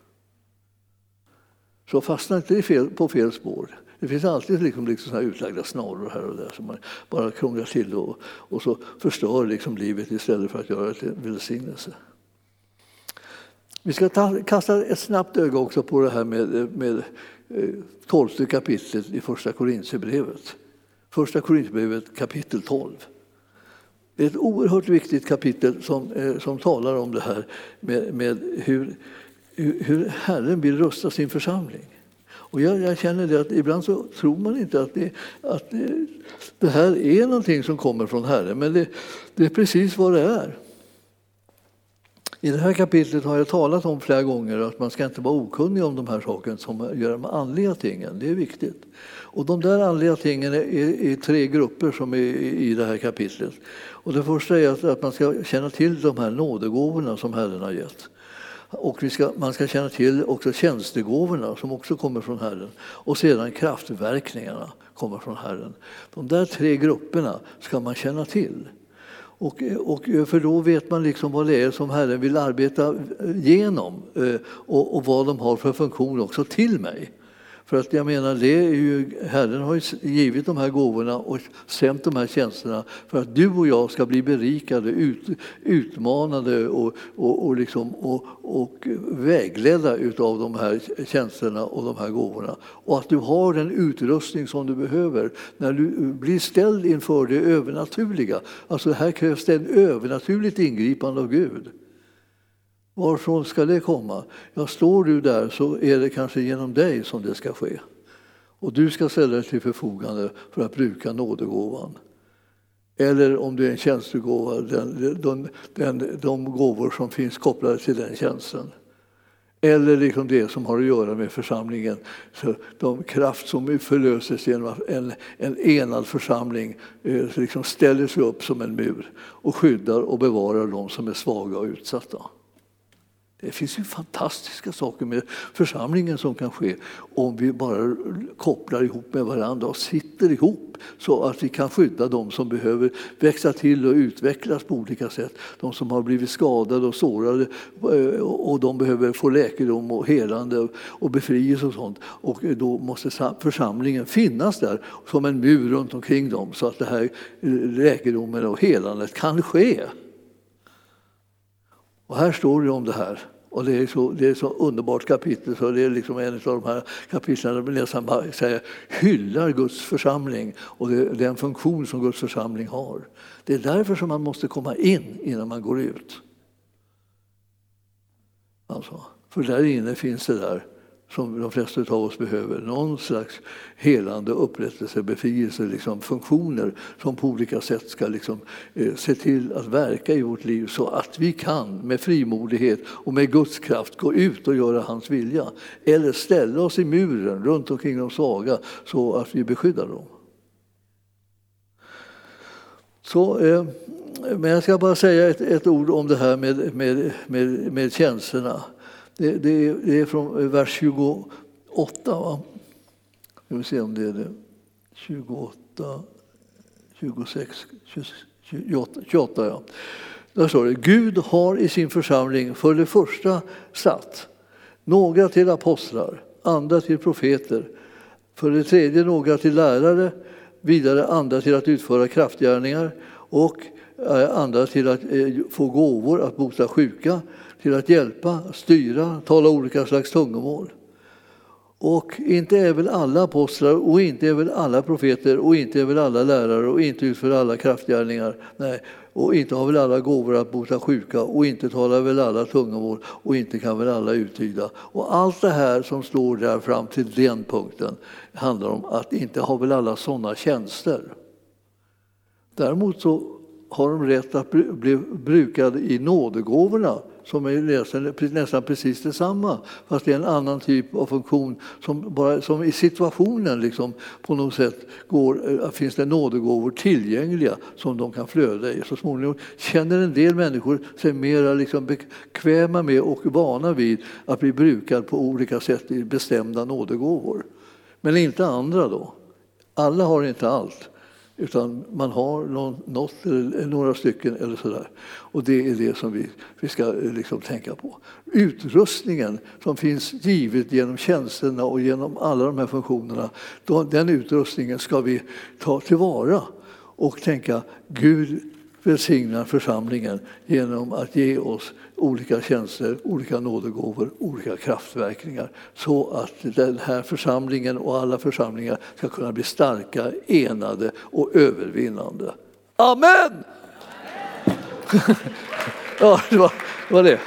Så fastna inte på fel spår. Det finns alltid liksom, liksom såna utlagda snaror här och där som man bara krånglar till och, och så förstör liksom livet istället för att göra det till välsignelse. Vi ska ta, kasta ett snabbt öga också på det här med, med eh, tolfte kapitlet i Första Korintierbrevet. Första Korintierbrevet kapitel 12. Det är ett oerhört viktigt kapitel som, eh, som talar om det här med, med hur, hur Herren vill rusta sin församling. Och jag, jag, känner det att ibland så tror man inte att, det, att det, det här är någonting som kommer från Herren, men det, det är precis vad det är. I det här kapitlet har jag talat om flera gånger att man ska inte vara okunnig om de här sakerna som gör de andliga tingen. Det är viktigt. Och de där andliga tingen är, i tre grupper som är i det här kapitlet. Och det första är att man ska känna till de här nådegåvorna som Herren har gett. Och ska, man ska känna till också tjänstegåvorna som också kommer från Herren. Och sedan kraftverkningarna kommer från Herren. De där tre grupperna ska man känna till. Och, och, för då vet man liksom vad det är som Herren vill arbeta genom eh, och, och vad de har för funktion också till mig. För att jag menar, det är ju, Herren har ju givit de här gåvorna och sänt de här tjänsterna för att du och jag ska bli berikade, ut, utmanade och, och, och, liksom, och, och vägledda av de här tjänsterna och de här gåvorna. Och att du har den utrustning som du behöver när du blir ställd inför det övernaturliga. Alltså här krävs det ett övernaturligt ingripande av Gud. Varifrån ska det komma? Ja, står du där så är det kanske genom dig som det ska ske. Och du ska ställa dig till förfogande för att bruka nådegåvan. Eller om du är en tjänstegåva, den, den, den, de gåvor som finns kopplade till den tjänsten. Eller liksom det som har att göra med församlingen, så de kraft som förlöses genom att en, en enad församling eh, liksom ställer sig upp som en mur och skyddar och bevarar de som är svaga och utsatta. Det finns ju fantastiska saker med församlingen som kan ske om vi bara kopplar ihop med varandra och sitter ihop så att vi kan skydda de som behöver växa till och utvecklas på olika sätt. De som har blivit skadade och sårade eh, och de behöver få läkedom och helande och befrielse och sånt. Och då måste församlingen finnas där som en mur runt omkring dem så att det här eh, läkedomen och helandet kan ske. Och här står det om det här. Och det är så, det är så underbart kapitel så det är liksom en av de här kapitlen där man nästan bara säger, hyllar Guds församling och det, den funktion som Guds församling har. Det är därför som man måste komma in innan man går ut. Alltså, för där inne finns det där som de flesta av oss behöver. Någon slags helande upprättelse, befrielse, liksom funktioner som på olika sätt ska liksom, eh, se till att verka i vårt liv så att vi kan med frimodighet och med Guds kraft gå ut och göra hans vilja. Eller ställa oss i muren runt omkring de svaga så att vi beskyddar dem. Så, eh, men jag ska bara säga ett, ett ord om det här med, med, med, med tjänsterna. Det, det, det är från eh, vers 28. Va? Vi se om det är det. 28, 26, 28, 28 ja. Där står det, Gud har i sin församling för det första satt några till apostlar, andra till profeter, för det tredje några till lärare, vidare andra till att utföra kraftgärningar och eh, andra till att eh, få gåvor att bota sjuka, till att hjälpa, styra, tala olika slags tungomål. Och inte är väl alla apostlar och inte är väl alla profeter och inte är väl alla lärare och inte utför alla kraftgärningar. Nej, och inte har väl alla gåvor att bota sjuka och inte talar väl alla tungomål och inte kan väl alla uttyda. Och allt det här som står där fram till den punkten handlar om att inte har väl alla sådana tjänster. Däremot så har de rätt att bli brukade i nådegåvorna som är nästan precis detsamma fast det är en annan typ av funktion som, bara, som i situationen liksom på något sätt går, eh, finns det nådegåvor tillgängliga som de kan flöda i. Så småningom känner en del människor sig mer liksom bekväma med och vana vid att bli brukad på olika sätt i bestämda nådegåvor. Men inte andra då. Alla har inte allt. Utan man har något eller några stycken eller sådär. Och det är det som vi, vi ska eh, liksom tänka på. Utrustningen som finns givet genom tjänsterna och genom alla de här funktionerna, då, den utrustningen ska vi ta tillvara och tänka Gud välsignar församlingen genom att ge oss olika tjänster, olika nådegåvor, olika kraftverkningar så att den här församlingen och alla församlingar ska kunna bli starka, enade och övervinnande. Amen! [laughs] ja, det var, det var det.